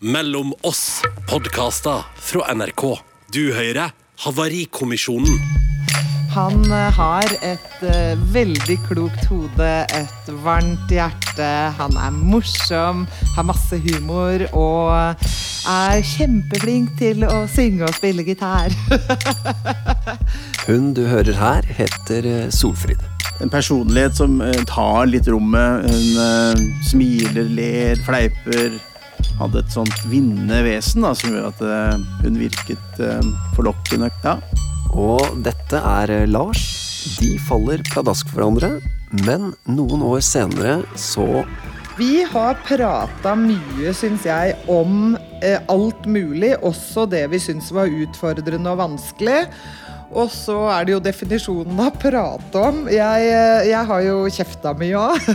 Mellom oss podkaster fra NRK. Du hører Havarikommisjonen. Han eh, har et eh, veldig klokt hode, et varmt hjerte. Han er morsom, har masse humor og er kjempeflink til å synge og spille gitar. Hun du hører her, heter eh, Solfrid. En personlighet som eh, tar litt rommet. Hun eh, smiler, ler, fleiper. Hadde et sånt vinnende vesen da, som gjorde at eh, hun virket eh, forlokkende. Ja. Og dette er eh, Lars. De faller pladask for hverandre, men noen år senere så Vi har prata mye, syns jeg, om eh, alt mulig, også det vi syns var utfordrende og vanskelig. Og så er det jo definisjonen av prate om. Jeg, eh, jeg har jo kjefta mye òg.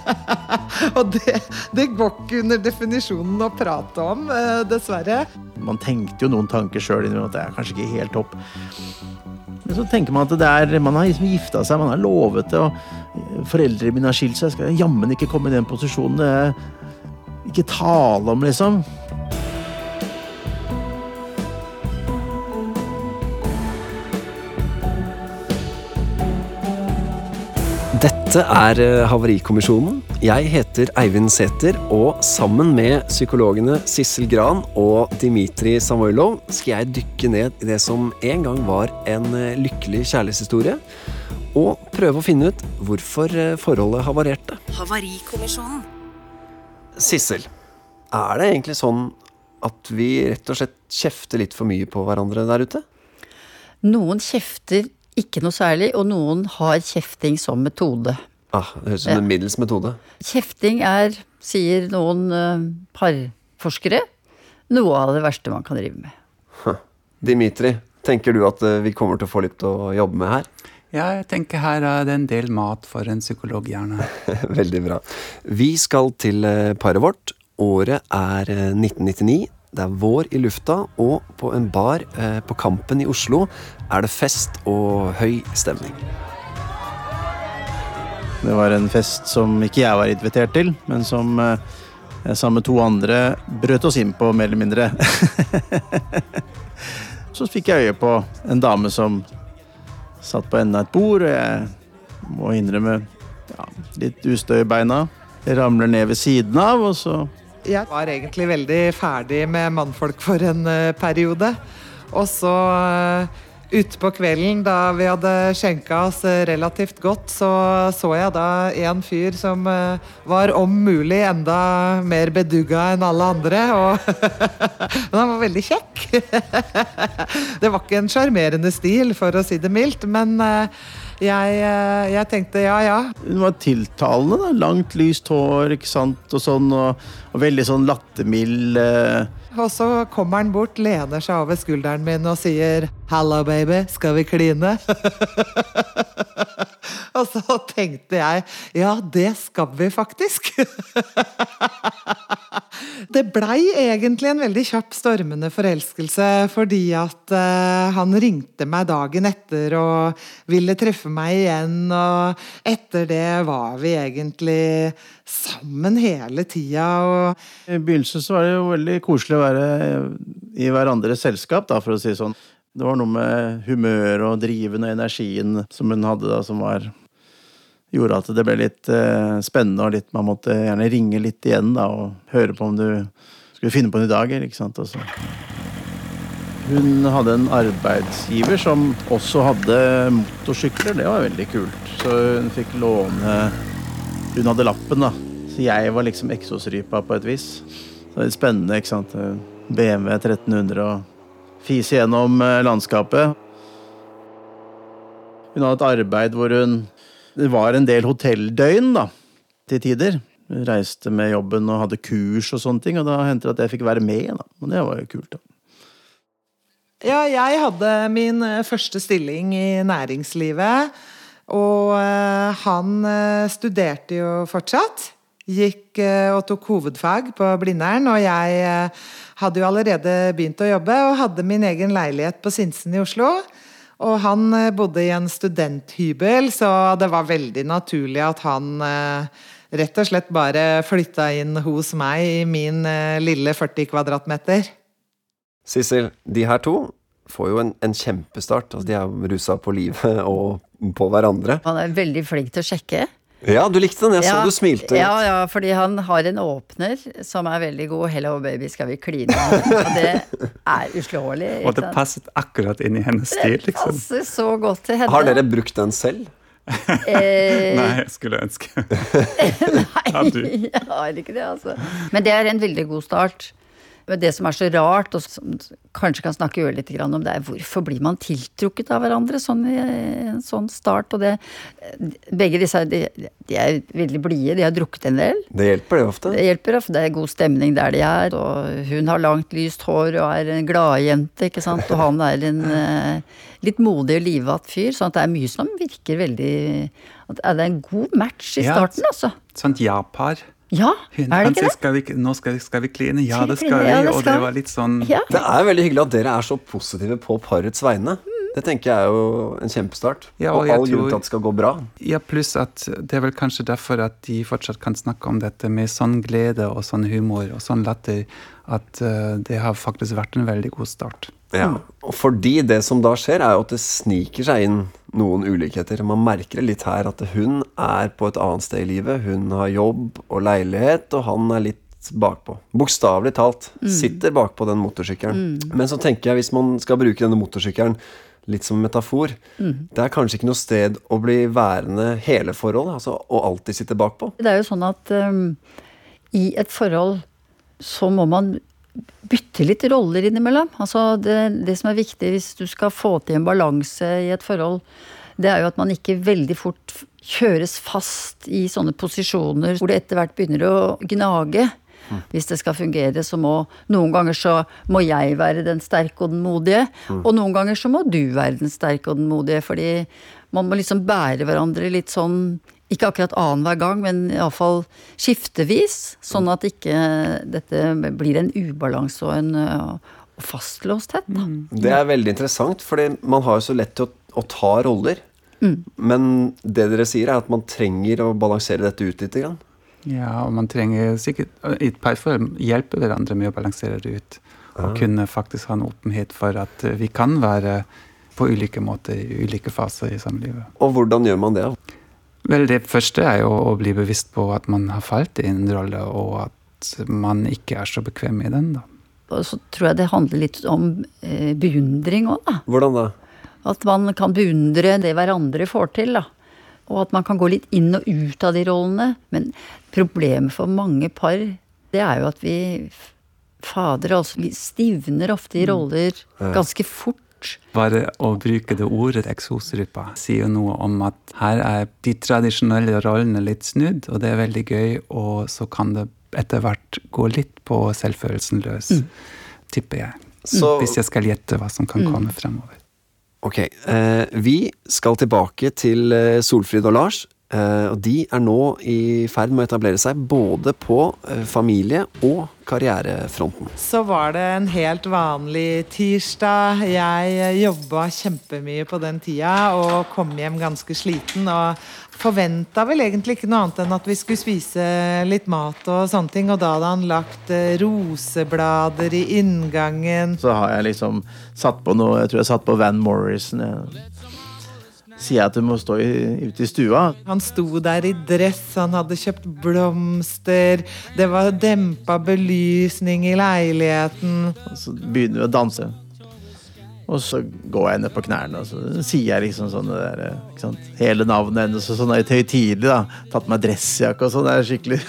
og det, det går ikke under definisjonen å prate om, eh, dessverre. Man tenkte jo noen tanker sjøl innimellom at det er kanskje ikke helt topp. Men så tenker man at det er, man har liksom gifta seg, man har lovet det, og foreldrene mine har skilt seg. Jeg skal jammen ikke komme i den posisjonen. Ikke tale om, liksom. Dette er eh, Havarikommisjonen. Jeg heter Eivind Sæther, og sammen med psykologene Sissel Gran og Dimitri Samoilov skal jeg dykke ned i det som en gang var en eh, lykkelig kjærlighetshistorie, og prøve å finne ut hvorfor eh, forholdet havarerte. Havarikommisjonen. Sissel, er det egentlig sånn at vi rett og slett kjefter litt for mye på hverandre der ute? Noen kjefter ikke noe særlig, og noen har kjefting som metode. Ah, det høres ut som en middels metode. Kjefting er, sier noen eh, parforskere, noe av det verste man kan drive med. Dimitri, tenker du at eh, vi kommer til å få litt å jobbe med her? Ja, jeg tenker her er det en del mat for en psykologhjerne. Veldig bra. Vi skal til eh, paret vårt. Året er eh, 1999. Det er vår i lufta, og på en bar eh, på Kampen i Oslo er det fest og høy stemning. Det var en fest som ikke jeg var invitert til, men som eh, jeg sammen med to andre brøt oss inn på, mer eller mindre. Så fikk jeg øye på en dame som satt på enden av et bord, og jeg må innrømme ja, litt ustø i beina. Jeg ramler ned ved siden av, og så Jeg var egentlig veldig ferdig med mannfolk for en eh, periode. Og så uh, utpå kvelden, da vi hadde skjenka oss eh, relativt godt, så så jeg da en fyr som eh, var om mulig enda mer bedugga enn alle andre. Og Men han var veldig kjekk. det var ikke en sjarmerende stil, for å si det mildt, men eh, jeg, eh, jeg tenkte ja ja, Hun var tiltalende. da, Langt, lyst hår ikke sant, og sånn, og, og veldig sånn lattermild. Eh. Og så kommer han bort, lener seg over skulderen min og sier 'Hallo, baby, skal vi kline?' og så tenkte jeg ja, det skal vi faktisk. det blei egentlig en veldig kjapp stormende forelskelse fordi at uh, han ringte meg dagen etter og ville treffe meg igjen, og etter det var vi egentlig sammen hele tida. og I begynnelsen så var det jo veldig koselig å være i hverandres selskap, da, for å si det sånn. Det var noe med humøret og driven og energien som hun hadde da, som var Gjorde at det ble litt eh, spennende, og litt, man måtte gjerne ringe litt igjen da, og høre på om du skulle finne på en i dag, eller ikke sant. Også. Hun hadde en arbeidsgiver som også hadde motorsykler. Det var veldig kult. Så hun fikk låne Hun hadde lappen, da. Så jeg var liksom eksosrypa på et vis. Så det er spennende, ikke sant. BMW 1300 og fise gjennom eh, landskapet. Hun hadde et arbeid hvor hun Det var en del hotelldøgn, da, til tider. Hun reiste med jobben og hadde kurs og sånne ting, og da hendte det at jeg fikk være med, da. Og det var jo kult, da. Ja, jeg hadde min eh, første stilling i næringslivet. Og eh, han eh, studerte jo fortsatt. Gikk eh, og tok hovedfag på Blindern. Og jeg hadde jo allerede begynt å jobbe og hadde min egen leilighet på Sinsen i Oslo. Og han bodde i en studenthybel, så det var veldig naturlig at han rett og slett bare flytta inn hos meg i min lille 40 kvadratmeter. Sissel, de her to får jo en, en kjempestart. Altså, de er rusa på livet og på hverandre. Han er veldig flink til å sjekke. Ja, du likte den. Jeg så du smilte. Ja, ja, fordi han har en åpner som er veldig god. 'Hello baby, skal vi kline?' Og det er uslåelig. Og det passet akkurat inn i hennes stil, Det liksom. passer så godt til henne. Har dere brukt den selv? Eh, Nei, jeg skulle ønske. Nei, jeg har ikke det, altså. Men det er en veldig god start. Men det som er så rart, og som kanskje kan snakke litt om, det er hvorfor blir man tiltrukket av hverandre sånn i en sånn start? Og det Begge disse de, de er veldig blide, de har drukket en del. Det hjelper, det ofte. Det hjelper ofte, det er god stemning der de er. Og hun har langt, lyst hår og er en gladjente, ikke sant. Og han er en eh, litt modig og livatt fyr. sånn at det er mye som virker veldig at Det er en god match i starten, altså. Sånt ja-par. Ja, Hun, er det sier ikke det? skal vi, nå skal vi, skal vi kline. Ja, det skal vi. Det og det var litt sånn Ja. Det er veldig hyggelig at dere er så positive på parets vegne. Det tenker jeg er jo en kjempestart. Ja, og og all grunn tror- til at det skal gå bra. Ja, pluss at det er vel kanskje derfor at de fortsatt kan snakke om dette med sånn glede og sånn humor og sånn latter, at eh, det har faktisk vært en veldig god start. Ja. Og fordi det som da skjer, er jo at det sniker seg inn noen ulikheter. Man merker det litt her at hun er på et annet sted i livet. Hun har jobb og leilighet, og han er litt bakpå. Bokstavelig talt. Sitter bakpå den motorsykkelen. Men så tenker jeg, hvis man skal bruke denne motorsykkelen litt som en metafor, det er kanskje ikke noe sted å bli værende hele forholdet, altså å alltid sitte bakpå. Det er jo sånn at um, i et forhold så må man bytte litt roller innimellom. Altså det, det som er viktig hvis du skal få til en balanse i et forhold, det er jo at man ikke veldig fort kjøres fast i sånne posisjoner hvor det etter hvert begynner å gnage. Hvis det skal fungere, så må Noen ganger så må jeg være den sterke og den modige, og noen ganger så må du være den sterke og den modige, fordi man må liksom bære hverandre litt sånn ikke akkurat annenhver gang, men iallfall skiftevis. Sånn at ikke dette blir en ubalanse og en ø, fastlåsthet. Da. Det er veldig interessant, fordi man har jo så lett til å, å ta roller. Men det dere sier, er at man trenger å balansere dette ut litt. Grann. Ja, og man trenger sikkert i et parforhold hjelpe hverandre med å balansere det ut. Og kunne faktisk ha en åpenhet for at eh, vi kan være på ulike måter i ulike faser i samlivet. Og hvordan gjør man det? Vel, det første er jo å bli bevisst på at man har falt i en rolle, og at man ikke er så bekvem i den, da. Og så tror jeg det handler litt om eh, beundring òg, da. Hvordan da? At man kan beundre det hverandre får til, da. Og at man kan gå litt inn og ut av de rollene. Men problemet for mange par, det er jo at vi Fader, altså. Vi stivner ofte i roller ganske fort. Bare å bruke det ordet eksosrypa sier noe om at her er de tradisjonelle rollene litt snudd, og det er veldig gøy, og så kan det etter hvert gå litt på selvfølelsen løs, tipper jeg. Så- Hvis jeg skal gjette hva som kan komme fremover. Ok, eh, vi skal tilbake til eh, Solfrid og Lars. Eh, og de er nå i ferd med å etablere seg både på eh, familie- og karrierefronten. Så var det en helt vanlig tirsdag. Jeg jobba kjempemye på den tida og kom hjem ganske sliten. Og forventa vel egentlig ikke noe annet enn at vi skulle spise litt mat og sånne ting. Og da hadde han lagt eh, roseblader i inngangen. Så har jeg liksom satt på noe Jeg tror jeg satt på Van Morrison. Jeg. Sier jeg at du må stå i, ute i stua. Han sto der i dress, han hadde kjøpt blomster. Det var dempa belysning i leiligheten. Og så begynner vi å danse. Og så går jeg ned på knærne og så sier jeg liksom sånn der, ikke sant? Hele navnet hennes og sånn litt høytidelig. da Tatt meg dressjakke og sånn. Det er skikkelig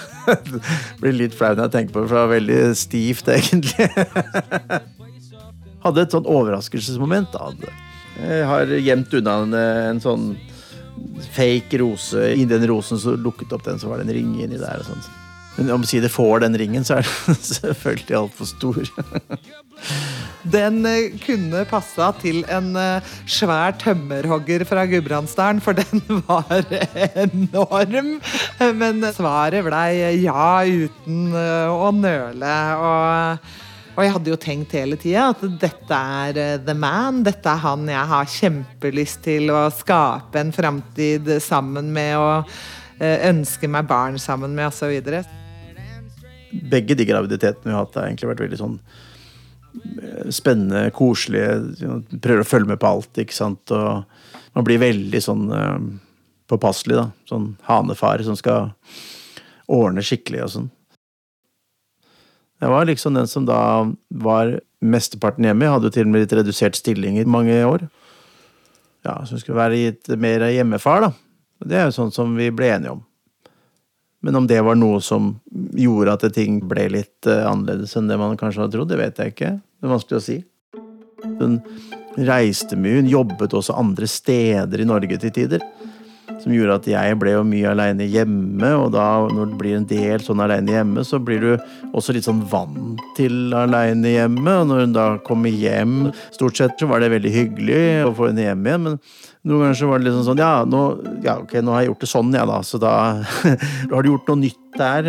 Blir litt flau når jeg tenker på det, for det var veldig stivt, egentlig. Hadde et sånn overraskelsesmoment. da har gjemt unna en, en sånn fake rose. I den rosen så lukket opp den, så var det en ring inni der. og sånt. Men om det får den ringen, så er den selvfølgelig altfor stor. Den eh, kunne passa til en eh, svær tømmerhogger fra Gudbrandsdalen, for den var enorm. Men svaret blei ja uten eh, å nøle. Og, og jeg hadde jo tenkt hele tida at dette er eh, the man. Dette er han jeg har kjempelyst til å skape en framtid sammen med. og ønske meg barn sammen med, osv. Begge de graviditetene vi har hatt, har egentlig vært veldig sånn eh, spennende, koselige. Prøver å følge med på alt, ikke sant. Og man blir veldig sånn påpasselig, da. Sånn hanefar som skal ordne skikkelig og sånn. Jeg var liksom den som da var mesteparten hjemme. Jeg hadde jo til og med litt redusert stilling i mange år. Ja, Som skulle være litt mer hjemmefar, da. Det er jo sånn som vi ble enige om. Men om det var noe som gjorde at ting ble litt uh, annerledes enn det man kanskje hadde trodd, det vet jeg ikke. Det er vanskelig å si. Hun reiste mye, hun jobbet også andre steder i Norge til tider som gjorde at jeg ble jo mye aleine hjemme. Og da, når det blir en del sånn aleine hjemme, så blir du også litt sånn vant til aleine hjemme. Og når hun da kommer hjem Stort sett så var det veldig hyggelig å få henne hjem igjen, men noen ganger så var det liksom sånn Ja, nå, ja, ok, nå har jeg gjort det sånn, jeg, ja, da. Så da Har du gjort noe nytt der?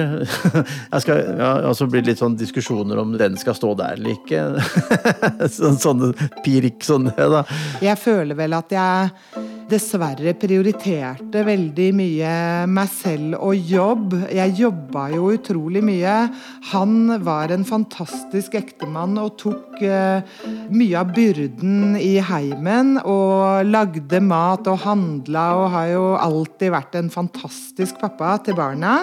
Jeg skal, ja, og så blir det litt sånn diskusjoner om den skal stå der eller ikke. Sånn, sånne pirk sånn, da. Jeg føler vel at jeg dessverre prioriterte veldig mye meg selv og jobb. Jeg jobba jo utrolig mye. Han var en fantastisk ektemann og tok uh, mye av byrden i heimen. Og lagde mat og handla og har jo alltid vært en fantastisk pappa til barna.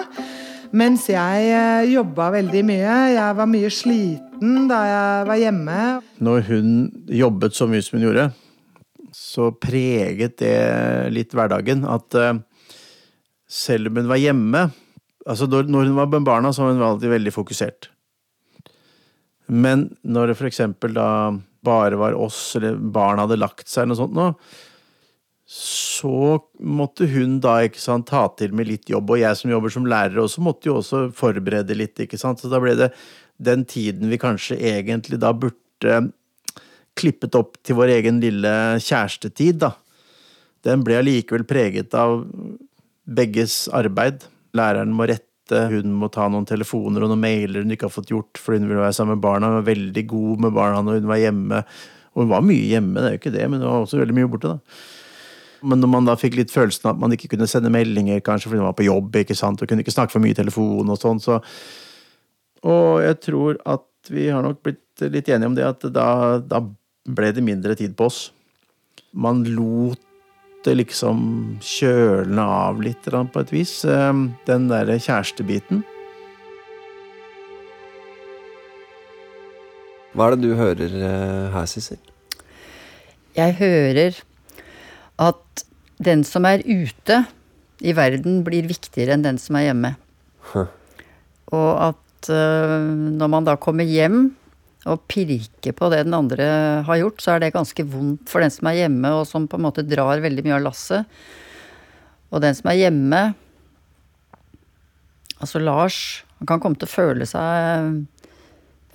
Mens jeg uh, jobba veldig mye. Jeg var mye sliten da jeg var hjemme. Når hun jobbet så mye som hun gjorde, så preget det litt hverdagen. At uh, selv om hun var hjemme altså Når hun var med barna, så var hun alltid veldig fokusert. Men når det for eksempel da bare var oss, eller barna hadde lagt seg, eller noe sånt nå, så måtte hun da ikke sant, ta til med litt jobb. Og jeg som jobber som lærer også, måtte jo også forberede litt. ikke sant? Så da ble det den tiden vi kanskje egentlig da burde klippet opp til vår egen lille kjærestetid, da. Den ble allikevel preget av begges arbeid. Læreren må rette, hun må ta noen telefoner og noen mailer hun ikke har fått gjort fordi hun ville være sammen med barna. Hun var veldig god med barna når hun var hjemme. Og hun var mye hjemme, det er jo ikke det, men hun var også veldig mye borte, da. Men når man da fikk litt følelsen av at man ikke kunne sende meldinger, kanskje fordi man var på jobb, ikke sant, og kunne ikke snakke for mye i telefon og sånn, så Og jeg tror at vi har nok blitt litt enige om det, at da, da ble det mindre tid på oss. Man lot det liksom kjølne av litt på et vis, ehm, den derre kjærestebiten. Hva er det du hører eh, her, Sissel? Jeg hører at den som er ute i verden, blir viktigere enn den som er hjemme. Huh. Og at uh, når man da kommer hjem å pirke på det den andre har gjort, så er det ganske vondt for den som er hjemme, og som på en måte drar veldig mye av lasset. Og den som er hjemme, altså Lars, han kan komme til å føle seg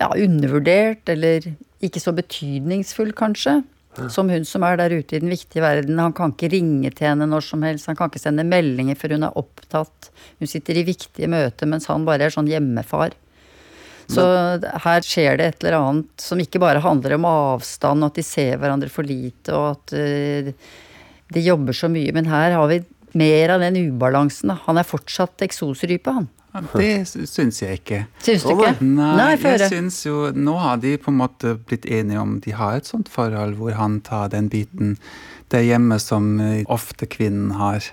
ja, undervurdert, eller ikke så betydningsfull, kanskje. Som hun som er der ute i den viktige verden. Han kan ikke ringe til henne når som helst. Han kan ikke sende meldinger før hun er opptatt. Hun sitter i viktige møter, mens han bare er sånn hjemmefar. Så her skjer det et eller annet som ikke bare handler om avstand, og at de ser hverandre for lite, og at uh, de jobber så mye. Men her har vi mer av den ubalansen. Han er fortsatt eksosrype, han. Ja, det syns jeg ikke. Syns du ikke? Nei, Nei jeg syns jo Nå har de på en måte blitt enige om De har et sånt forhold hvor han tar den biten det hjemme som eh, ofte kvinnen har.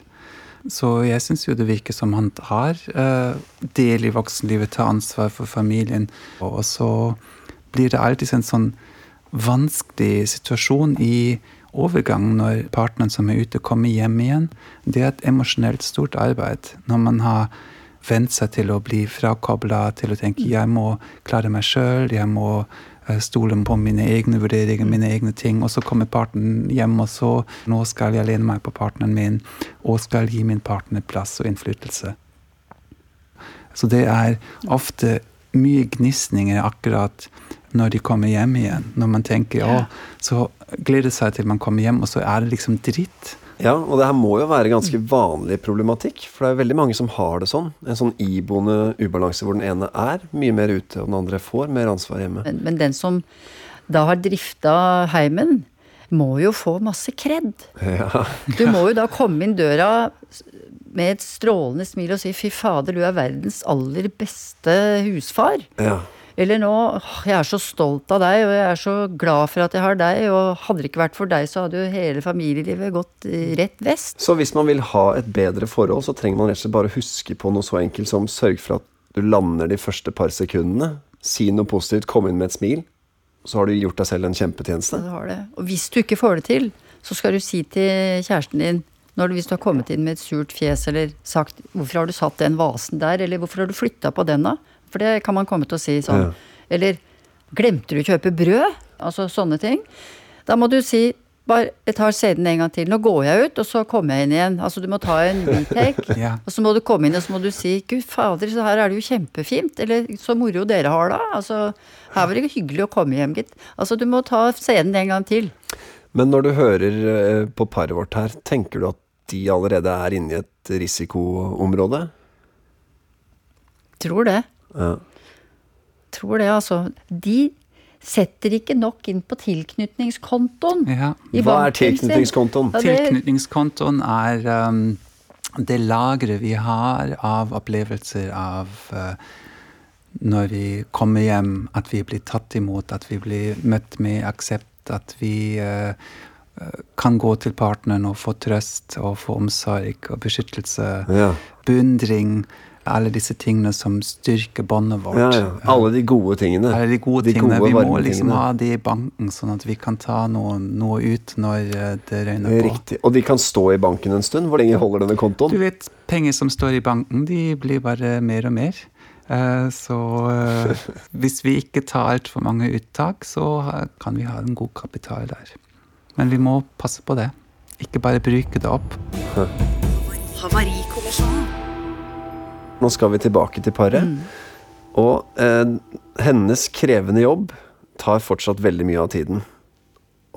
Så jeg syns jo det virker som han har uh, del i voksenlivet, tar ansvar for familien. Og så blir det alltid en sånn vanskelig situasjon i overgangen når partneren som er ute, kommer hjem igjen. Det er et emosjonelt stort arbeid. Når man har vent seg til å bli frakobla, til å tenke jeg må klare meg sjøl, jeg må Eh, stole på mine egne vurderinger, mine egne ting. Og så kommer partneren hjem, og så nå skal jeg lene meg på partneren min og skal gi min partner plass og innflytelse. Så det er ofte mye gnisninger akkurat når de kommer hjem igjen. Når man tenker å, så gleder seg til man kommer hjem, og så er det liksom dritt. Ja, og det her må jo være ganske vanlig problematikk. For det er veldig mange som har det sånn. En sånn iboende ubalanse hvor den ene er mye mer ute, og den andre får mer ansvar hjemme. Men, men den som da har drifta heimen, må jo få masse kred. Ja. du må jo da komme inn døra med et strålende smil og si 'fy fader, du er verdens aller beste husfar'. Ja. Eller nå 'åh, 'jeg er så stolt av deg, og jeg er så glad for at jeg har deg', og hadde det ikke vært for deg, så hadde jo hele familielivet gått rett vest. Så hvis man vil ha et bedre forhold, så trenger man rett og slett bare huske på noe så enkelt som sørg for at du lander de første par sekundene. Si noe positivt, kom inn med et smil. Så har du gjort deg selv en kjempetjeneste. Du har det. Og hvis du ikke får det til, så skal du si til kjæresten din når du, hvis du har kommet inn med et surt fjes eller sagt 'hvorfor har du satt den vasen der', eller 'hvorfor har du flytta på den', da? For det kan man komme til å si sånn. Ja. Eller 'glemte du å kjøpe brød'? Altså sånne ting. Da må du si bare, jeg tar CD-en gang til. Nå går jeg ut, og så kommer jeg inn igjen. Altså, du må ta en retake. Ja. Og så må du komme inn, og så må du si 'Gud fader, så her er det jo kjempefint'. Eller 'så moro dere har da'. Altså, her var det hyggelig å komme hjem, gitt. Altså, du må ta scenen en gang til. Men når du hører eh, på paret vårt her, tenker du at de allerede er inne i et risikoområde? Tror det. Ja. Tror det, altså. De setter ikke nok inn på tilknytningskontoen. Ja. i Hva er tilknytningskontoen? Ja, det- Tilknytningskontoen er um, det lageret vi har av opplevelser av uh, når vi kommer hjem, at vi blir tatt imot, at vi blir møtt med aksept, at vi uh, uh, kan gå til partneren og få trøst og få omsorg og beskyttelse, Ja. beundring, alle disse tingene som styrker båndet vårt. Ja, ja. Alle de gode tingene. Alle de gode De tingene. gode, vi må liksom tingene. ha de i banken, sånn at vi kan ta noe, noe ut når eh, det røyner på. Riktig. Og de kan stå i banken en stund. Hvor lenge holder denne Du kontoen? vet, penger som står i banken, de blir bare mer og mer. Eh, Så eh, hvis vi ikke tar altfor mange uttak, så kan vi ha en god kapital der. Men vi må passe på det. Ikke bare bruke det opp. Nå skal vi tilbake til paret. Og eh, hennes krevende jobb tar fortsatt veldig mye av tiden.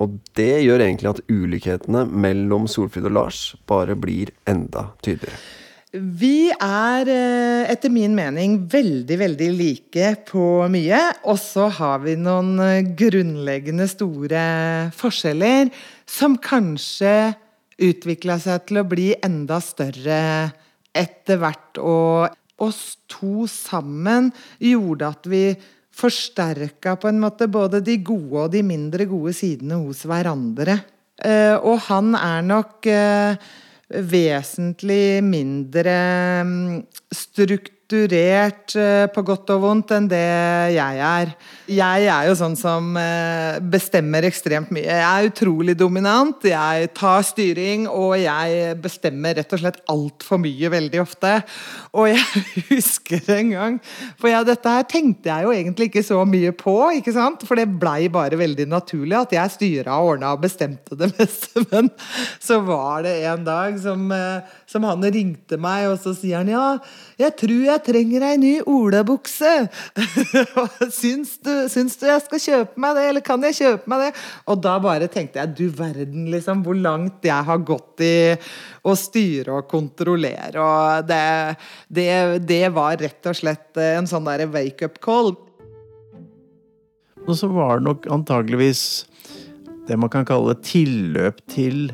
Og det gjør egentlig at ulikhetene mellom Solfrid og Lars bare blir enda tydeligere. Vi er eh, etter min mening veldig, veldig like på mye. Og så har vi noen eh, grunnleggende store forskjeller som kanskje utvikla seg til å bli enda større etter hvert. Og oss to sammen gjorde at vi forsterka på en måte både de gode og de mindre gode sidene hos hverandre. Eh, og han er nok eh, vesentlig mindre mm, strukturert eh, på godt og vondt enn det jeg er. Jeg er jo sånn som eh, bestemmer ekstremt mye. Jeg er utrolig dominant, jeg tar styring, og jeg bestemmer rett og slett altfor mye veldig ofte. Og jeg husker en gang For ja, dette her tenkte jeg jo egentlig ikke så mye på, ikke sant? For det blei bare veldig naturlig at jeg styra og ordna og bestemte det meste. Men så var det en dag som, eh, som han ringte meg, og så sier han ja, jeg tror jeg trenger ei ny olabukse. syns, du, syns du jeg skal kjøpe meg det, eller kan jeg kjøpe meg det? Og da bare tenkte jeg du verden, liksom, hvor langt jeg har gått i å styre og kontrollere. Og det, det, det var rett og slett en sånn derre wake up call. Og så var det nok antageligvis det man kan kalle tilløp til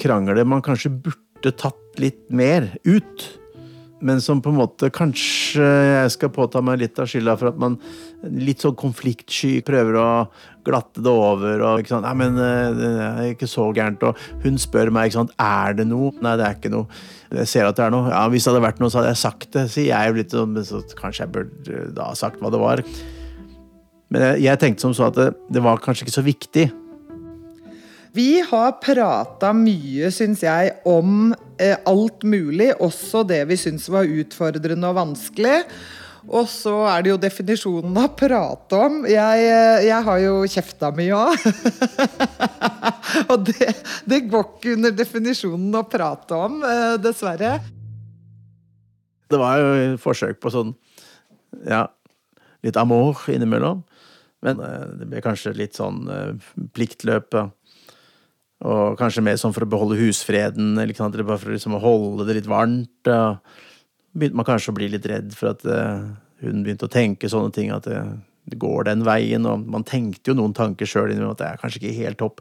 krangler man kanskje burde tatt litt mer ut. Men som på en måte kanskje jeg skal påta meg litt av skylda for at man litt sånn konfliktsky prøver å glatte det over og ikke sant. Nei, men eh, det er ikke så gærent. Og hun spør meg ikke sant, er det noe. Nei, det er ikke noe. Jeg ser at det er noe. Ja, hvis det hadde vært noe, så hadde jeg sagt det, sier jeg jo litt sånn. Men så kanskje jeg burde da ha sagt hva det var. Men jeg, jeg tenkte som så at det, det var kanskje ikke så viktig. Vi har prata mye, syns jeg, om alt mulig, også det vi syns var utfordrende og vanskelig. Og så er det jo definisjonen av prate om. Jeg, eh, jeg har jo kjefta mye òg. og det, det går ikke under definisjonen å prate om, eh, dessverre. Det var jo forsøk på sånn ja, litt amor innimellom. Men eh, det ble kanskje litt sånn pliktløp. Og kanskje mer sånn for å beholde husfreden, eller sant? bare for liksom å holde det litt varmt. Begynte man kanskje å bli litt redd for at eh, hun begynte å tenke sånne ting, at det, det går den veien. Og man tenkte jo noen tanker sjøl innimellom at det er kanskje ikke helt topp.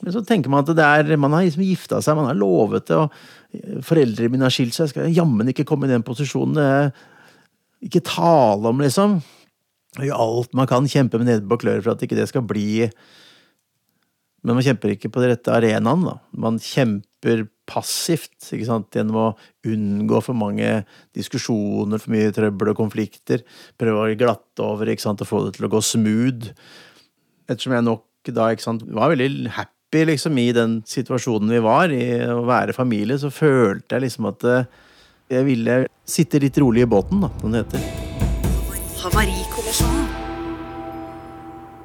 Men så tenker man at det er, man har liksom gifta seg, man har lovet det, og foreldrene mine har skilt seg. Jeg skal jammen ikke komme i den posisjonen. Ikke tale om, liksom. Gjøre alt man kan, kjempe med nebb og klør for at ikke det skal bli Men man kjemper ikke på den rette arenaen, da. Man kjemper passivt ikke sant? gjennom å unngå for mange diskusjoner, for mye trøbbel og konflikter. Prøve å glatte over ikke sant? og få det til å gå smooth. Ettersom jeg nok da ikke sant, var veldig happy liksom, i den situasjonen vi var, i å være familie, så følte jeg liksom at eh, jeg ville sitte litt rolig i båten, da, som det heter. Havarikommisjonen.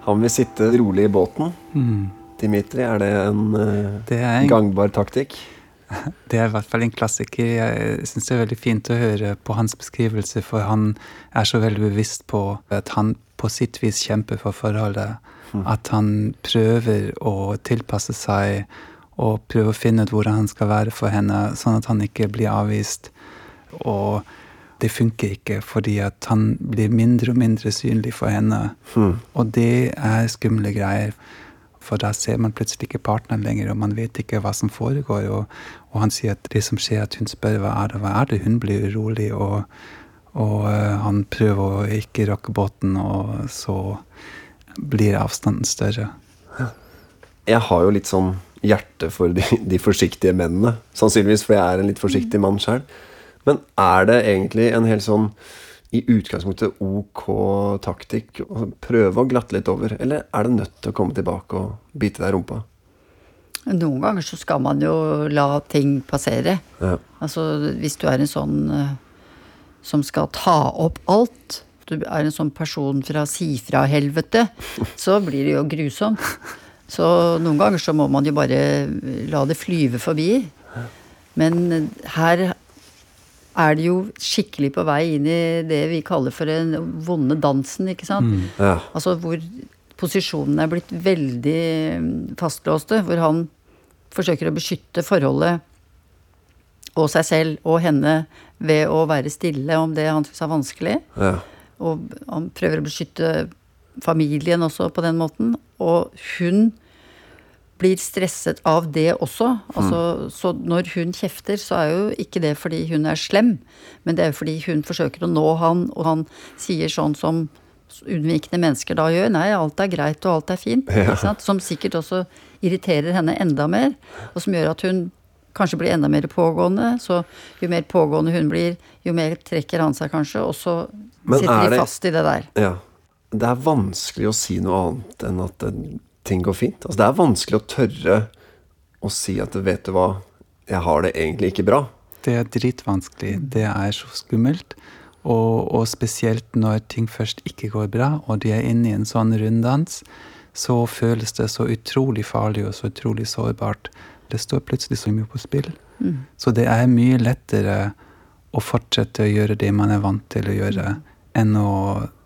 Han vil sitte rolig i båten. Mm. Dimitri, er det en eh, Det er en gangbar taktikk? Det er i hvert fall en klassiker. Jeg syns det er veldig fint å høre på hans beskrivelse, for han er så veldig bevisst på at han på sitt vis kjemper for forholdet. At han prøver å tilpasse seg og prøve å finne ut hvordan han skal være for henne, sånn at han ikke blir avvist. Og det funker ikke, fordi at han blir mindre og mindre synlig for henne. Og det er skumle greier. For da ser man plutselig ikke partneren lenger, og man vet ikke hva som foregår. Og, og han sier at det som skjer, at hun spør hva er det, hva er det? Hun blir urolig, og, og uh, han prøver å ikke rokke båten, og så blir avstanden større. Jeg har jo litt sånn hjerte for de, de forsiktige mennene. Sannsynligvis, for jeg er en litt forsiktig mann sjøl. Men er det egentlig en helt sånn i utgangspunktet ok taktikk å prøve å glatte litt over, eller er det nødt til å komme tilbake og bite deg i rumpa? Noen ganger så skal man jo la ting passere. Ja. Altså hvis du er en sånn eh, som skal ta opp alt, du er en sånn person fra si fra-helvete, så blir det jo grusomt. Så noen ganger så må man jo bare la det flyve forbi. Men her er de jo skikkelig på vei inn i det vi kaller for den vonde dansen, ikke sant? Ja. Altså hvor posisjonene er blitt veldig mm, fastlåste, hvor han forsøker å beskytte forholdet og seg selv og henne ved å være stille om det han syns er vanskelig. Ja. Og han prøver å beskytte familien også på den måten. Og hun blir stresset av det også. Altså, Så når hun kjefter, så er jo ikke det fordi hun er slem, men det er jo fordi hun forsøker å nå han, og han sier sånn som unnvikende mennesker da gjør. Nei, alt er greit og alt er fint. Ikke sant? Som sikkert også irriterer henne enda mer, og som gjør at hun kanskje blir enda mer pågående. Så jo mer pågående hun blir, jo mer trekker han seg kanskje, og så Men sitter er de det- fast i det der. Ja. Det er vanskelig å si noe annet enn at eh, ting går fint. Altså, det er vanskelig å tørre å si at vet du hva, jeg har det egentlig ikke bra. Det er dritvanskelig. Det er så skummelt. Og, og spesielt når ting først ikke går bra, og de er inne i en sånn runddans, så føles det så utrolig farlig og så utrolig sårbart. Det står plutselig så mye på spill. Så det er mye lettere å fortsette å gjøre det man er vant til å gjøre, enn å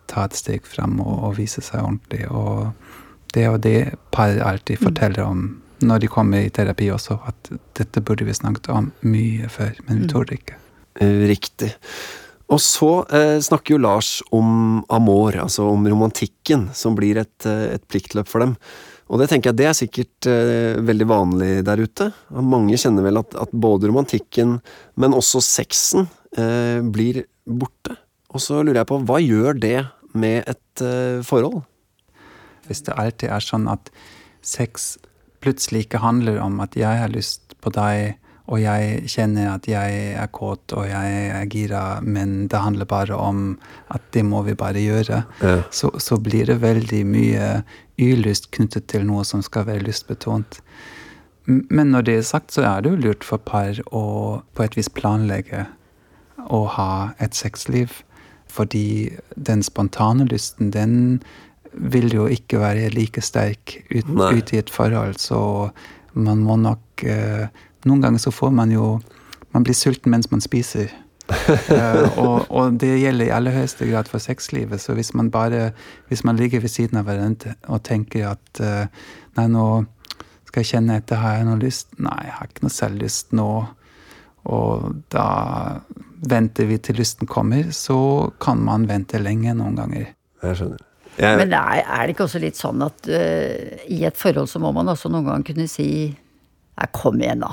ta et steg fram og, og vise seg ordentlig. Og det er jo det par alltid forteller om når de kommer i terapi også, at dette burde vi snakket om mye før, men vi torde ikke. Eh, Riktig. Og så eh, snakker jo Lars om amor, altså om romantikken, som blir et, eh, et pliktløp for dem. Og det tenker jeg det er sikkert eh, veldig vanlig der ute. Og Mange kjenner vel at, at både romantikken, men også sexen, eh, blir borte. Og så lurer jeg på, hva gjør det med et eh, forhold? Hvis det alltid er sånn at sex plutselig ikke handler om at jeg har lyst på deg, og jeg kjenner at jeg er kåt og jeg er gira, men det handler bare om at det må vi bare gjøre, Ja. så, så blir det veldig mye ulyst knyttet til noe som skal være lystbetont. Men når det er sagt, så er det jo lurt for par å på et vis planlegge å ha et sexliv. Fordi den spontane lysten, den vil jo ikke være like sterk ut, Nei. ut i et forhold. Så man må nok eh, Noen ganger så får man jo Man blir sulten mens man spiser. Eh, og, og det gjelder i aller høyeste grad for sexlivet. Så hvis man bare Hvis man ligger ved siden av hverandre og tenker at eh, Nei, nå skal jeg kjenne etter, har jeg noe lyst? Nei, jeg har ikke noe selvlyst nå. Og da venter vi til lysten kommer, så kan man vente lenge noen ganger. Jeg skjønner. Jeg, Men er, er det ikke også litt sånn at uh, i et forhold så må man også noen gang kunne si Nei, kom igjen, da.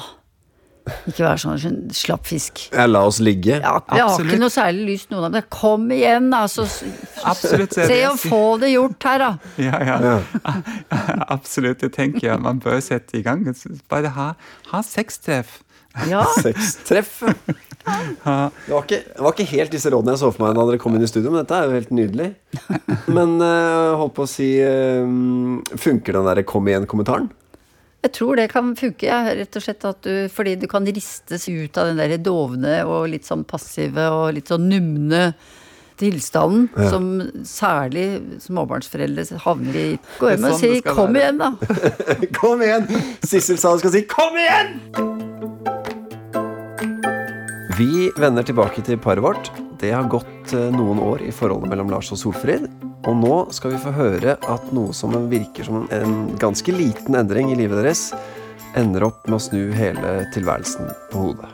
Ikke være sånn, sånn slapp fisk. jeg la oss ligge. Ja, jeg har ikke noe særlig lyst, noen av dem. Kom igjen, da! Så, Absolutt. se å få det gjort her, da! Ja, ja. Absolutt. Det tenker jeg man bør sette i gang. Bare ha, ha sextreff. Ja, Sextreff. Det var, ikke, det var ikke helt disse rådene jeg så for meg da dere kom inn i studio, men dette er jo helt nydelig. Men uh, holdt på å si uh, Funker den derre kom igjen-kommentaren? jeg tror det kan funke, ja. rett og slett at du Fordi du kan ristes ut av den der dovne og litt sånn passive og litt sånn numne tilstanden som særlig småbarnsforeldre havner i. Gå hjem og sånn si 'kom være. igjen', da. Kom igjen! Sissel sa hun skal si 'kom igjen'! Vi vender tilbake til paret vårt. Det har gått eh, noen år i forholdet mellom Lars og Solfrid. Og nå skal vi få høre at noe som virker som en ganske liten endring i livet deres, ender opp med å snu hele tilværelsen på hodet.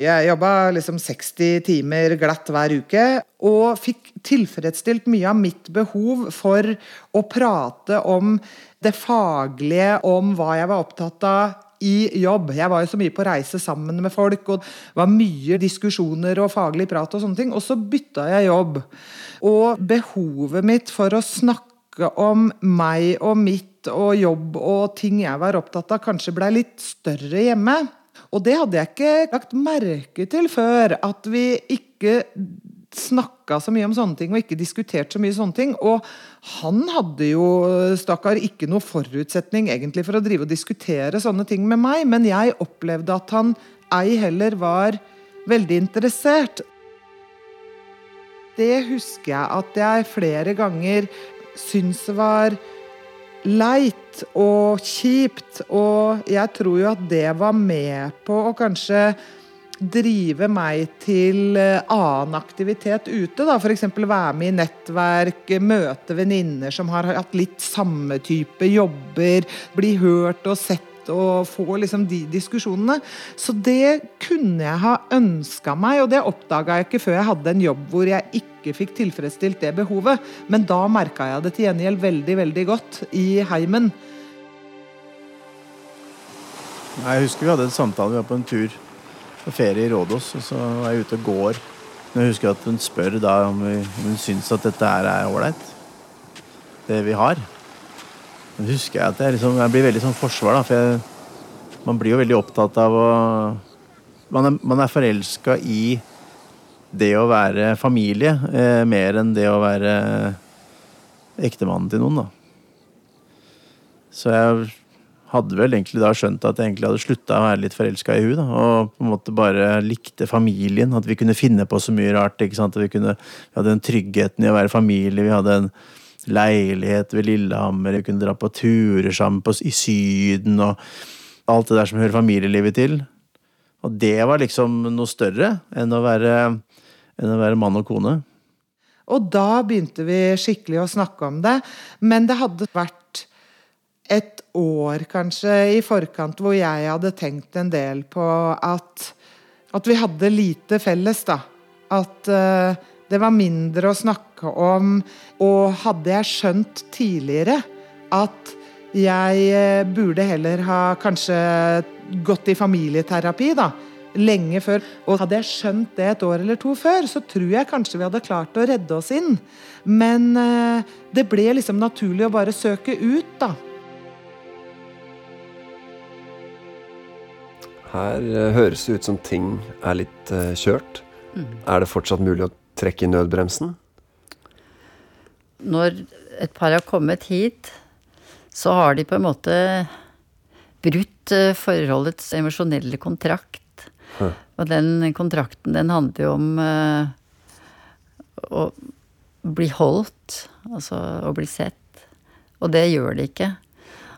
Jeg jobba liksom 60 timer glatt hver uke, og fikk tilfredsstilt mye av mitt behov for å prate om det faglige, om hva jeg var opptatt av i jobb. Jeg var jo så mye på reise sammen med folk, og det var mye diskusjoner og faglig prat og sånne ting. Og så bytta jeg jobb. Og behovet mitt for å snakke om meg og mitt og jobb og ting jeg var opptatt av, kanskje blei litt større hjemme. Og det hadde jeg ikke lagt merke til før, at vi ikke snakka så mye om sånne ting, og ikke diskutert så mye sånne ting. Og han hadde jo, stakkar, ikke noe forutsetning egentlig for å drive og diskutere sånne ting med meg, men jeg opplevde at han ei heller var veldig interessert. Det husker jeg at jeg flere ganger syntes var leit og kjipt, og jeg tror jo at det var med på å kanskje drive meg til eh, annen aktivitet ute. da, F.eks. være med i nettverk, møte venninner som har hatt litt samme type jobber, bli hørt og sett og få liksom de diskusjonene. Så det kunne jeg ha ønska meg, og det oppdaga jeg ikke før jeg hadde en jobb hvor jeg ikke fikk tilfredsstilt det behovet. Men da merka jeg det til gjengjeld veldig, veldig godt i heimen. Jeg husker vi hadde en samtale, vi var på en tur på ferie i Rådås, og så var jeg ute og går. Men jeg husker at hun spør da om, hun syns at dette her er ålreit. Det vi har. Men husker jeg at jeg, liksom, jeg blir veldig sånn forsvar, da, for jeg, man blir jo veldig opptatt av å Man er, man er forelska i det å være familie eh, mer enn det å være ektemannen til noen, da. Så jeg hadde vel egentlig da skjønt at jeg egentlig hadde slutta å være litt forelska i henne. Og på en måte bare likte familien. At vi kunne finne på så mye rart. ikke sant? At vi, kunne, vi hadde den tryggheten i å være familie. Vi hadde en leilighet ved Lillehammer. Vi kunne dra på turer sammen på, i Syden og alt det der som hører familielivet til. Og det var liksom noe større enn å være, enn å være mann og kone. Og da begynte vi skikkelig å snakke om det. Men det hadde vært et år kanskje i forkant hvor jeg hadde tenkt en del på at, at vi hadde lite felles, da. At uh, det var mindre å snakke om. Og hadde jeg skjønt tidligere at jeg eh, burde heller ha kanskje gått i familieterapi, da. Lenge før. Og hadde jeg skjønt det et år eller to før, så tror jeg kanskje vi hadde klart å redde oss inn. Men uh, det ble liksom naturlig å bare søke ut, da. Her eh, høres det ut som ting er litt kjørt. kjørt. Er det fortsatt mulig å trekke i nødbremsen? Når et par har kommet hit, så har de på en måte brutt eh, forholdets emosjonelle kontrakt. Og den kontrakten, den handler jo om eh, å bli holdt, altså å bli sett. Og det gjør de ikke.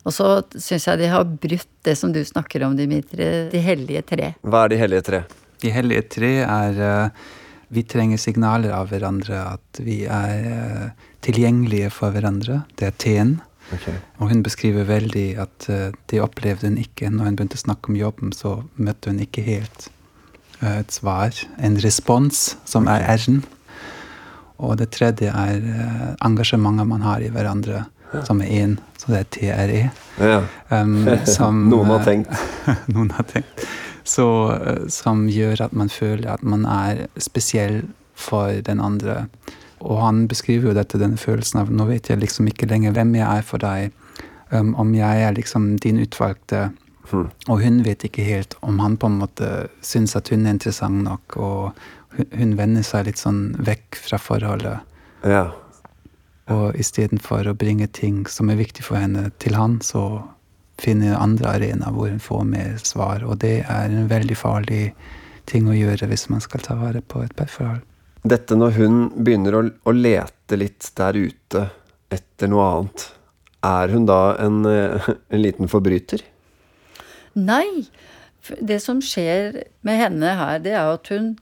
Og så syns jeg de har brutt det som du snakker om, Dimitri, de hellige tre. Hva er de hellige tre? De hellige tre er eh, Vi trenger signaler av hverandre, at vi er eh, tilgjengelige for hverandre. Det er T-en. Og hun beskriver veldig at eh, det opplevde hun ikke. Når hun begynte å snakke om jobben, så møtte hun ikke helt eh, et svar. En respons, som er R-en. Og det tredje er engasjementet man har i hverandre, som er én. Så det er TRE. Ja. Um, som, Noen har eh, tenkt. noen har tenkt. Så, eh, som gjør at man føler at man er spesiell for den andre. Og han beskriver jo dette, denne følelsen av nå vet jeg liksom ikke lenger hvem jeg er for deg. Um, om jeg er liksom din utvalgte. Hmm. Og hun vet ikke helt om han på en måte syns at hun er interessant nok. Og hun vender seg litt sånn vekk fra forholdet. Ja. Og istedenfor å bringe ting som er viktig for henne, til han, så finner hun andre arenaer hvor hun får mer svar. Og det er en veldig farlig ting å gjøre hvis man skal ta vare på et parforhold. Dette når hun begynner å, å lete litt der ute etter noe annet, er hun da en, eh, en liten forbryter? Nei. Det som skjer med henne her, det er at hun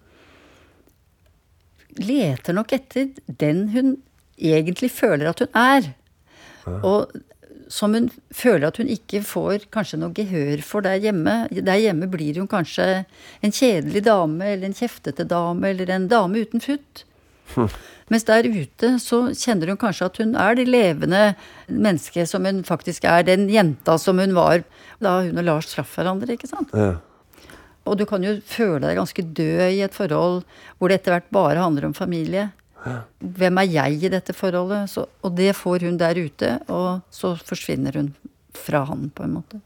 leter nok etter den hun egentlig føler at hun er. Og som hun føler at hun ikke får kanskje noe gehør for der hjemme. Der hjemme blir hun kanskje en kjedelig dame, eller en kjeftete dame, eller en dame uten futt. Mens der ute så kjenner hun kanskje at hun er det levende mennesket som hun faktisk er. Den jenta som hun var da hun og Lars traff hverandre, ikke sant. Ja. Og du kan jo føle deg ganske død i et forhold hvor det etter hvert bare handler om familie. Hvem er jeg i dette forholdet? Så, og det får hun der ute, og så forsvinner hun fra han, på en måte.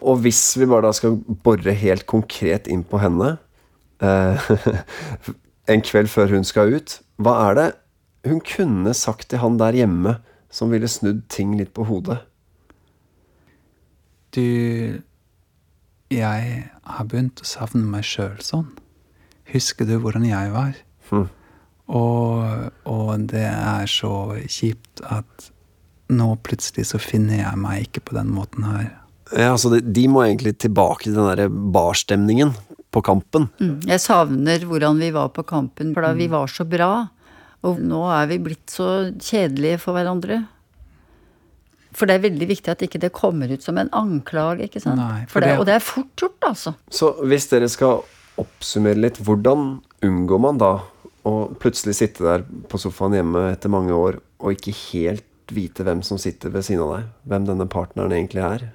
Og hvis vi bare da skal bore helt konkret inn på henne eh, En kveld før hun skal ut, hva er det hun kunne sagt til han der hjemme som ville snudd ting litt på hodet? Du Jeg har begynt å savne meg sjøl sånn. Husker du hvordan jeg var? Hm. Og, og det er så kjipt at nå plutselig så finner jeg meg ikke på den måten her. Ja, altså de, de må egentlig tilbake til den derre barstemningen på kampen. Mm. Jeg savner hvordan vi var på kampen, for da vi var så bra. Og nå er vi blitt så kjedelige for hverandre. For det er veldig viktig at ikke det kommer ut som en anklage, ikke sant. Nei, for for det, det- og det er fort gjort, altså. Så hvis dere skal oppsummere litt, hvordan unngår man da å plutselig sitte der på sofaen hjemme etter mange år og ikke helt vite hvem som sitter ved siden av deg? Hvem denne partneren egentlig er?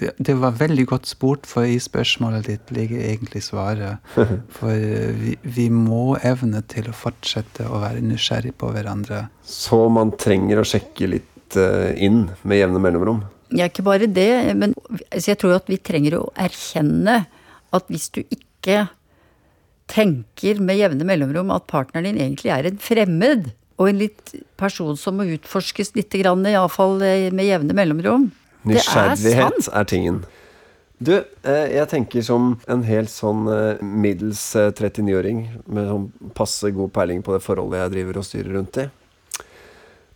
Det, det var veldig godt spurt, for i spørsmålet ditt ligger egentlig svaret. For vi, vi må evne til å fortsette å være nysgjerrig på hverandre. Så man trenger å sjekke litt eh, inn med jevne mellomrom? Ja, ikke bare det, men altså, jeg tror at vi trenger å erkjenne at hvis du ikke tenker med jevne mellomrom at partneren din egentlig er en fremmed, og en litt person som må utforskes litt, iallfall med jevne mellomrom Nysgjerrighet er er tingen. Du, eh, jeg tenker som en helt sånn eh, middels eh, 39-åring med sånn passe god peiling på det forholdet jeg driver og styrer rundt i.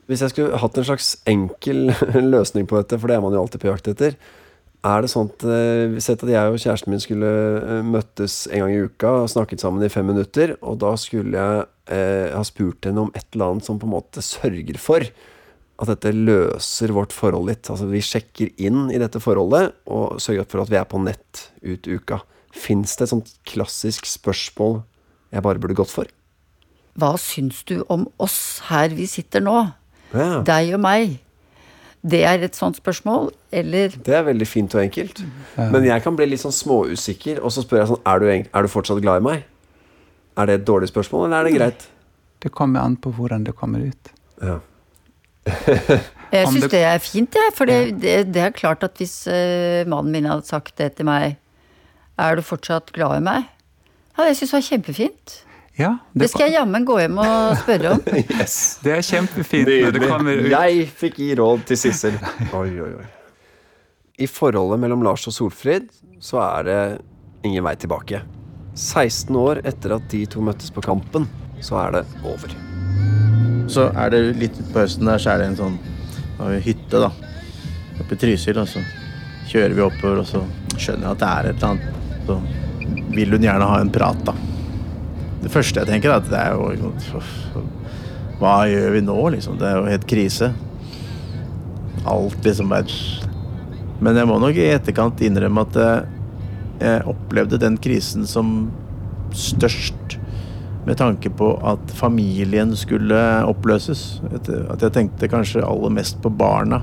Hvis jeg skulle hatt en slags enkel løsning på dette, for det er man jo alltid på jakt etter, er det sånn at eh, Sett at jeg og kjæresten min skulle eh, møttes en gang i uka og snakket sammen i fem minutter, og da skulle jeg eh, ha spurt henne om et eller annet som på en måte sørger for at dette løser vårt forhold litt. Altså vi sjekker inn i dette forholdet og sørger for at vi er på nett ut uka. Fins det et sånt klassisk spørsmål jeg bare burde gått for? Hva syns du om oss her vi sitter nå? Ja, Deg og meg. Det er et sånt spørsmål, eller det er veldig fint og enkelt. Men jeg kan bli litt sånn småusikker, og så spør jeg sånn er du, er du fortsatt glad i meg? Er det et dårlig spørsmål, eller er det greit? Det kommer an på hvordan det kommer ut. Ja. Jeg syns det- det er fint, jeg. For det, det, det er klart at hvis uh, mannen min hadde sagt det til meg Er du fortsatt glad i meg? Ja, jeg syns det var kjempefint. Ja, Det skal jeg jammen gå hjem og spørre om. Yes. det er kjempefint når det kommer ut. Jeg fikk gi råd til Sissel. Oi, oi, oi. I forholdet mellom Lars og Solfrid så er det ingen vei tilbake. 16 år etter at de to møttes på Kampen, så er det over. Så er det litt på høsten der, så er det en sånn har vi hytte, da. Oppe i Trysil. Og så kjører vi oppover, og så skjønner jeg at det er et eller annet. Så vil hun gjerne ha en prat, da. Det første jeg tenker, er at det er jo Hva gjør vi nå, liksom? Det er jo helt krise. Alt liksom bare Men jeg må nok i etterkant innrømme at eh, jeg opplevde den krisen som størst med tanke på at familien skulle oppløses. At jeg tenkte kanskje aller mest på barna.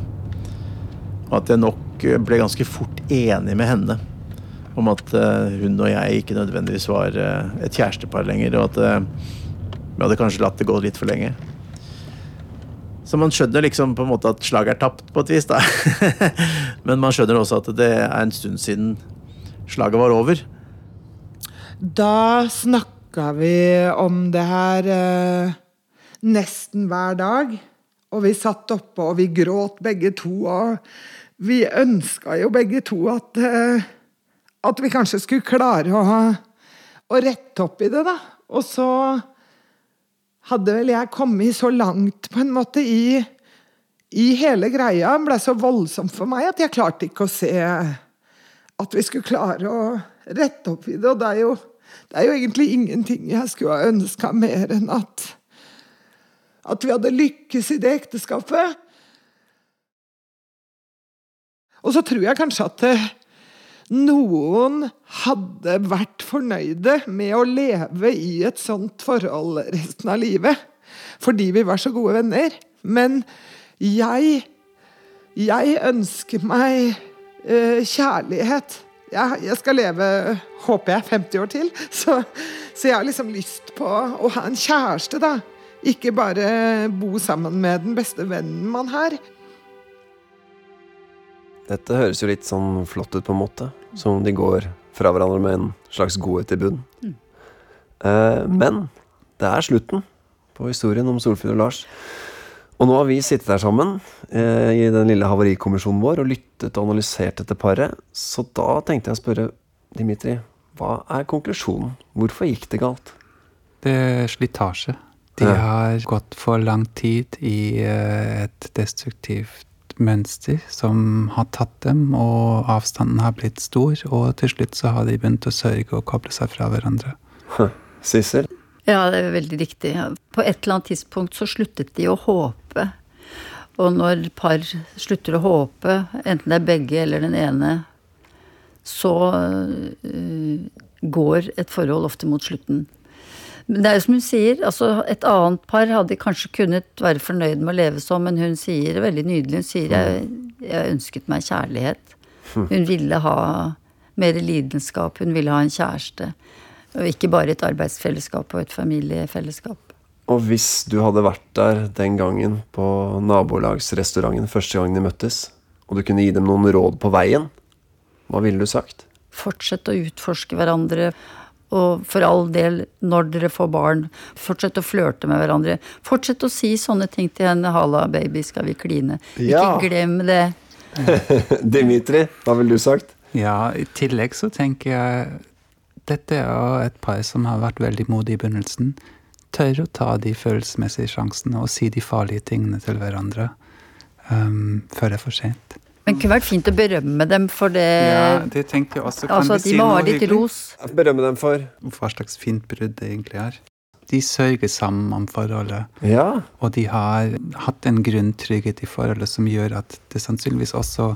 Og at jeg nok ble ganske fort enig med henne om at eh, hun og jeg ikke nødvendigvis var eh, et kjærestepar lenger, og at eh, vi hadde kanskje latt det gå litt for lenge. Så man skjønner liksom på en måte at slaget er tapt, på et vis. da. Men man skjønner også at det er en stund siden slaget var over. Da snakka vi om det her eh, nesten hver dag. Og vi satt oppe, og vi gråt begge to. Og vi ønska jo begge to at, eh, at vi kanskje skulle klare å, å rette opp i det, da. Og så hadde vel jeg kommet så langt på en måte i, i hele greia. Det ble så voldsomt for meg at jeg klarte ikke å se at vi skulle klare å rette opp i det. Og det er jo, det er jo egentlig ingenting jeg skulle ha ønska mer enn at at vi hadde lykkes i det ekteskapet. Og så tror jeg kanskje at noen hadde vært fornøyde med å leve i et sånt forhold resten av livet. Fordi vi var så gode venner. Men jeg Jeg ønsker meg uh, kjærlighet. Jeg, jeg, skal leve, håper jeg, 50 år til. Så, så jeg har liksom lyst på å ha en kjæreste, da. Ikke bare bo sammen med den beste vennen man har. Dette høres jo litt sånn flott ut, på en måte. Som om de går fra hverandre med en slags godhet i bunn. Mm. Eh, men det er slutten på historien om Solfrid og Lars. Og nå har vi sittet der sammen eh, i den lille havarikommisjonen vår og lyttet og analysert dette paret. Så da tenkte jeg å spørre Dimitri, hva er konklusjonen? Hvorfor gikk det galt? Det er slitasje. De har gått for lang tid i eh, et destruktivt mønster som har tatt dem, og avstanden har blitt stor. Og til slutt så har de begynt å sørge og koble seg fra hverandre. Sissel? Ja, det er veldig riktig. På et eller annet tidspunkt så sluttet de å håpe. Og når par slutter å håpe, enten det er begge eller den ene, så uh, går et forhold ofte mot slutten. Men det er jo som hun sier, altså et annet par hadde kanskje kunnet være fornøyd med å leve sånn, men hun sier veldig nydelig. Hun sier jeg, jeg ønsket meg kjærlighet. Hun ville ha mer lidenskap, hun ville ha en kjæreste. Og ikke bare et arbeidsfellesskap og et familiefellesskap. Og hvis du hadde vært der den gangen på nabolagsrestauranten første gang de møttes, og du kunne gi dem noen råd på veien, hva ville du sagt? Fortsett å utforske hverandre. Og for all del, når dere får barn, fortsett å flørte med hverandre. Fortsett å si sånne ting til henne. 'Halla, baby, skal vi kline?' Ja. Ikke glem det. Dimitri, hva ville du sagt? Ja, i tillegg så tenker jeg dette er jo et par som har vært veldig modige i begynnelsen. Tør å ta de følelsesmessige sjansene og si de farlige tingene til hverandre um, før det er for sent. Men det kunne vært fint å berømme dem for det. Ja, det tenkte jeg også. Kan altså, de, si må ha litt ros. Berømme dem for Hva slags fint brudd det egentlig er. De sørger sammen om forholdet. Ja. Og de har hatt en grunntrygghet i forholdet som gjør at det sannsynligvis også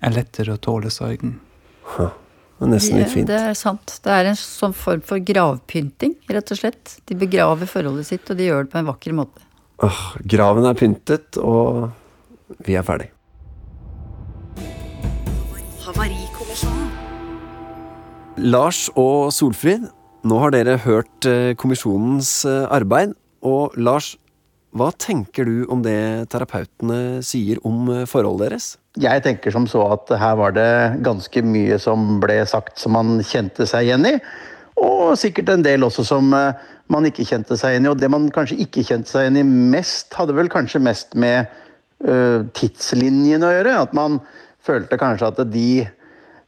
er lettere å tåle sorgen. Huh. Det er nesten litt fint. Det er sant. Det er en sånn form for gravpynting, rett og slett. De begraver forholdet sitt, og de gjør det på en vakker måte. Åh, graven er pyntet, og vi er ferdig. Lars og Solfrid, nå har dere hørt eh, kommisjonens eh, arbeid. Og Lars, hva tenker du om det terapeutene sier om eh, forholdet deres? Jeg tenker som så at her var det ganske mye som ble sagt som man kjente seg igjen i. Og sikkert en del også som man ikke kjente seg igjen i. Og det man kanskje ikke kjente seg igjen i mest, hadde vel kanskje mest med tidslinjen å gjøre. At man følte kanskje at de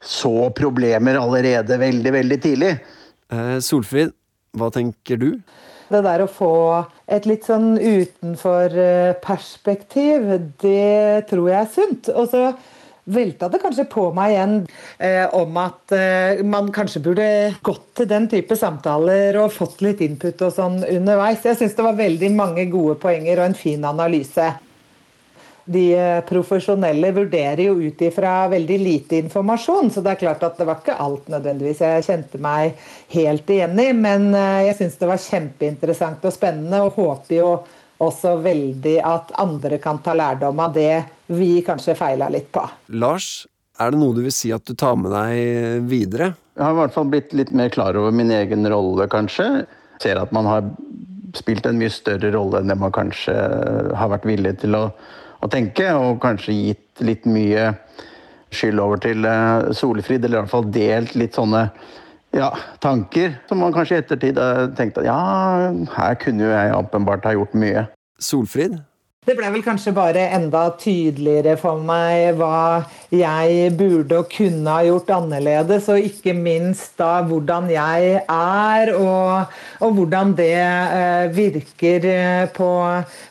så problemer allerede veldig, veldig tidlig. Eh, Solfrid, hva tenker du? Det der å få et litt sånn utenfor-perspektiv, det tror jeg er sunt. Og så velta det kanskje på meg igjen eh, om at eh, man kanskje burde gått til den type samtaler og fått litt input og sånn underveis. Jeg syns det var veldig mange gode poenger og en fin analyse. De profesjonelle vurderer jo ut ifra veldig lite informasjon, så det er klart at det var ikke alt nødvendigvis jeg kjente meg helt igjen i. Men jeg syns det var kjempeinteressant og spennende, og håper jo også veldig at andre kan ta lærdom av det vi kanskje feila litt på. Lars, er det noe du vil si at du tar med deg videre? Jeg har i hvert fall blitt litt mer klar over min egen rolle, kanskje. Ser at man har spilt en mye større rolle enn det man kanskje har vært villig til å, å tenke, og kanskje gitt litt mye skyld over til uh, Solfrid, eller i hvert fall delt litt sånne ja, tanker som man kanskje i ettertid tenkte at ja, her kunne jo jeg åpenbart ha gjort mye. Solfrid, det ble vel kanskje bare enda tydeligere for meg hva jeg burde og kunne ha gjort annerledes, og ikke minst da hvordan jeg er, og, og hvordan det eh, virker eh, på,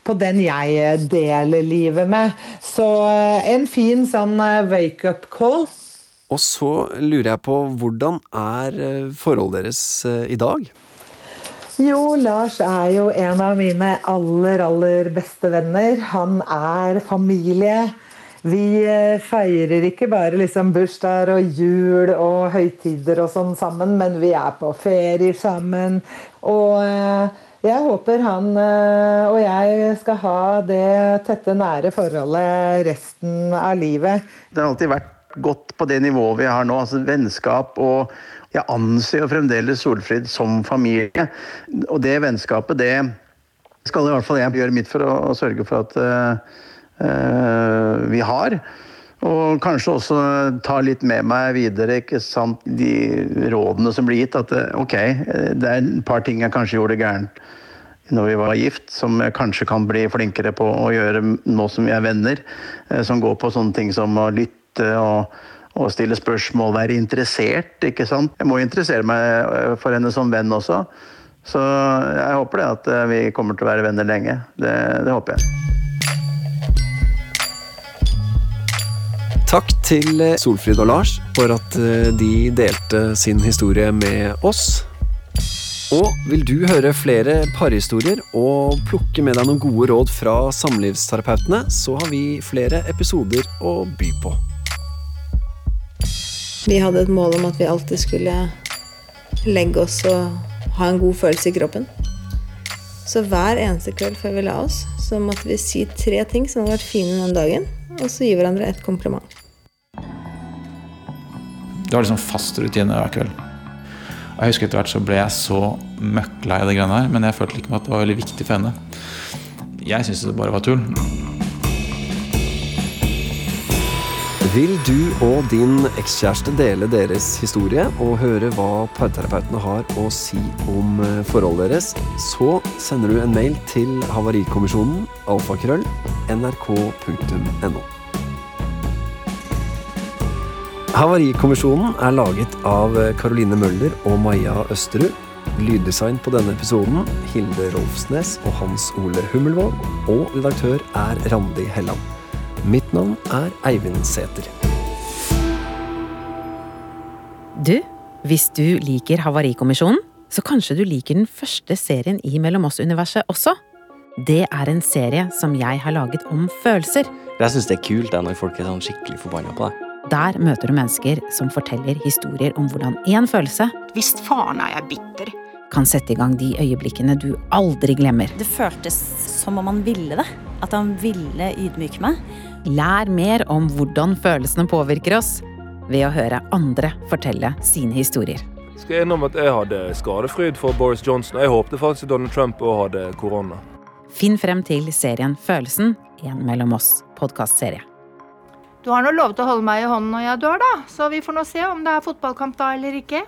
på, den jeg deler livet med. Så eh, en fin sånn eh, wake-up call. Og så lurer jeg på, hvordan er forholdet deres i dag? Jo, Lars er jo en av mine aller, aller beste venner. Han er familie. Vi eh, feirer ikke bare liksom bursdager og jul og høytider og sånn sammen, men vi er på ferie sammen. Og eh, jeg håper han eh, og jeg skal ha det tette, nære forholdet resten av livet. Det har alltid vært godt på det nivået vi har nå. altså Vennskap og jeg anser jo fremdeles Solfrid som familie. Og det vennskapet, det skal i hvert fall jeg gjøre mitt for å, å sørge for at uh, vi har. Og kanskje også ta litt med meg videre ikke sant, de rådene som blir gitt. At ok, det er et par ting jeg kanskje gjorde gærent når vi var gift, som jeg kanskje kan bli flinkere på å gjøre nå som vi er venner. Som går på sånne ting som å lytte og og stille spørsmål, være interessert. ikke sant? Jeg må interessere meg eh, for henne som venn også. Så jeg håper det at eh, vi kommer til å være venner lenge. Det, det håper jeg. Takk til eh, Solfrid og Lars for at de delte sin historie med oss. Og vil du høre flere parhistorier og plukke med deg noen gode råd fra samlivsterapeutene, så har vi flere episoder å by på. Vi hadde et mål om at vi alltid skulle legge oss og ha en god følelse i kroppen. Så hver eneste kveld før vi la oss, så måtte vi si tre ting som hadde vært fine den dagen, og så gi hverandre et kompliment. Det var liksom fast rutine hver kveld. Jeg husker Etter hvert så ble jeg så møkklei av det greiene her, men jeg følte ikke at det var veldig viktig for henne. Jeg syntes det bare var tull. Vil du og din ekskjæreste dele deres historie og høre hva parterapeutene har å si om eh, forholdet deres, så sender du en mail til Havarikommisjonen alfakrøll nrk.no. Havarikommisjonen er laget av Caroline Møller og Maja Østerud. Lyddesign på denne episoden Hilde Rolfsnes og Hans Ole Hummelvåg. Og redaktør er Randi Helland. Mitt navn er Eivind Sæther. Du, hvis du liker Havarikommisjonen, så kanskje du liker den første serien i Mellom oss-universet også? Det er en serie som jeg har laget om følelser. Jeg syns det er kult det når folk er sånn skikkelig forbanna på deg. Der møter du mennesker som forteller historier om hvordan én følelse Visst faen er jeg bitter. kan sette i gang de øyeblikkene du aldri glemmer. Det føltes som om han ville det. At han ville ydmyke meg. Lær mer om hvordan følelsene påvirker oss, ved å høre andre fortelle sine historier. Jeg skal innom at jeg hadde skadefryd for Boris Johnson. Jeg håpte faktisk at Donald Trump òg hadde korona. Finn frem til serien Følelsen, en mellom oss podkastserie. Du har nå lovet å holde meg i hånden når jeg dør, da, så vi får nå se om det er fotballkamp da eller ikke.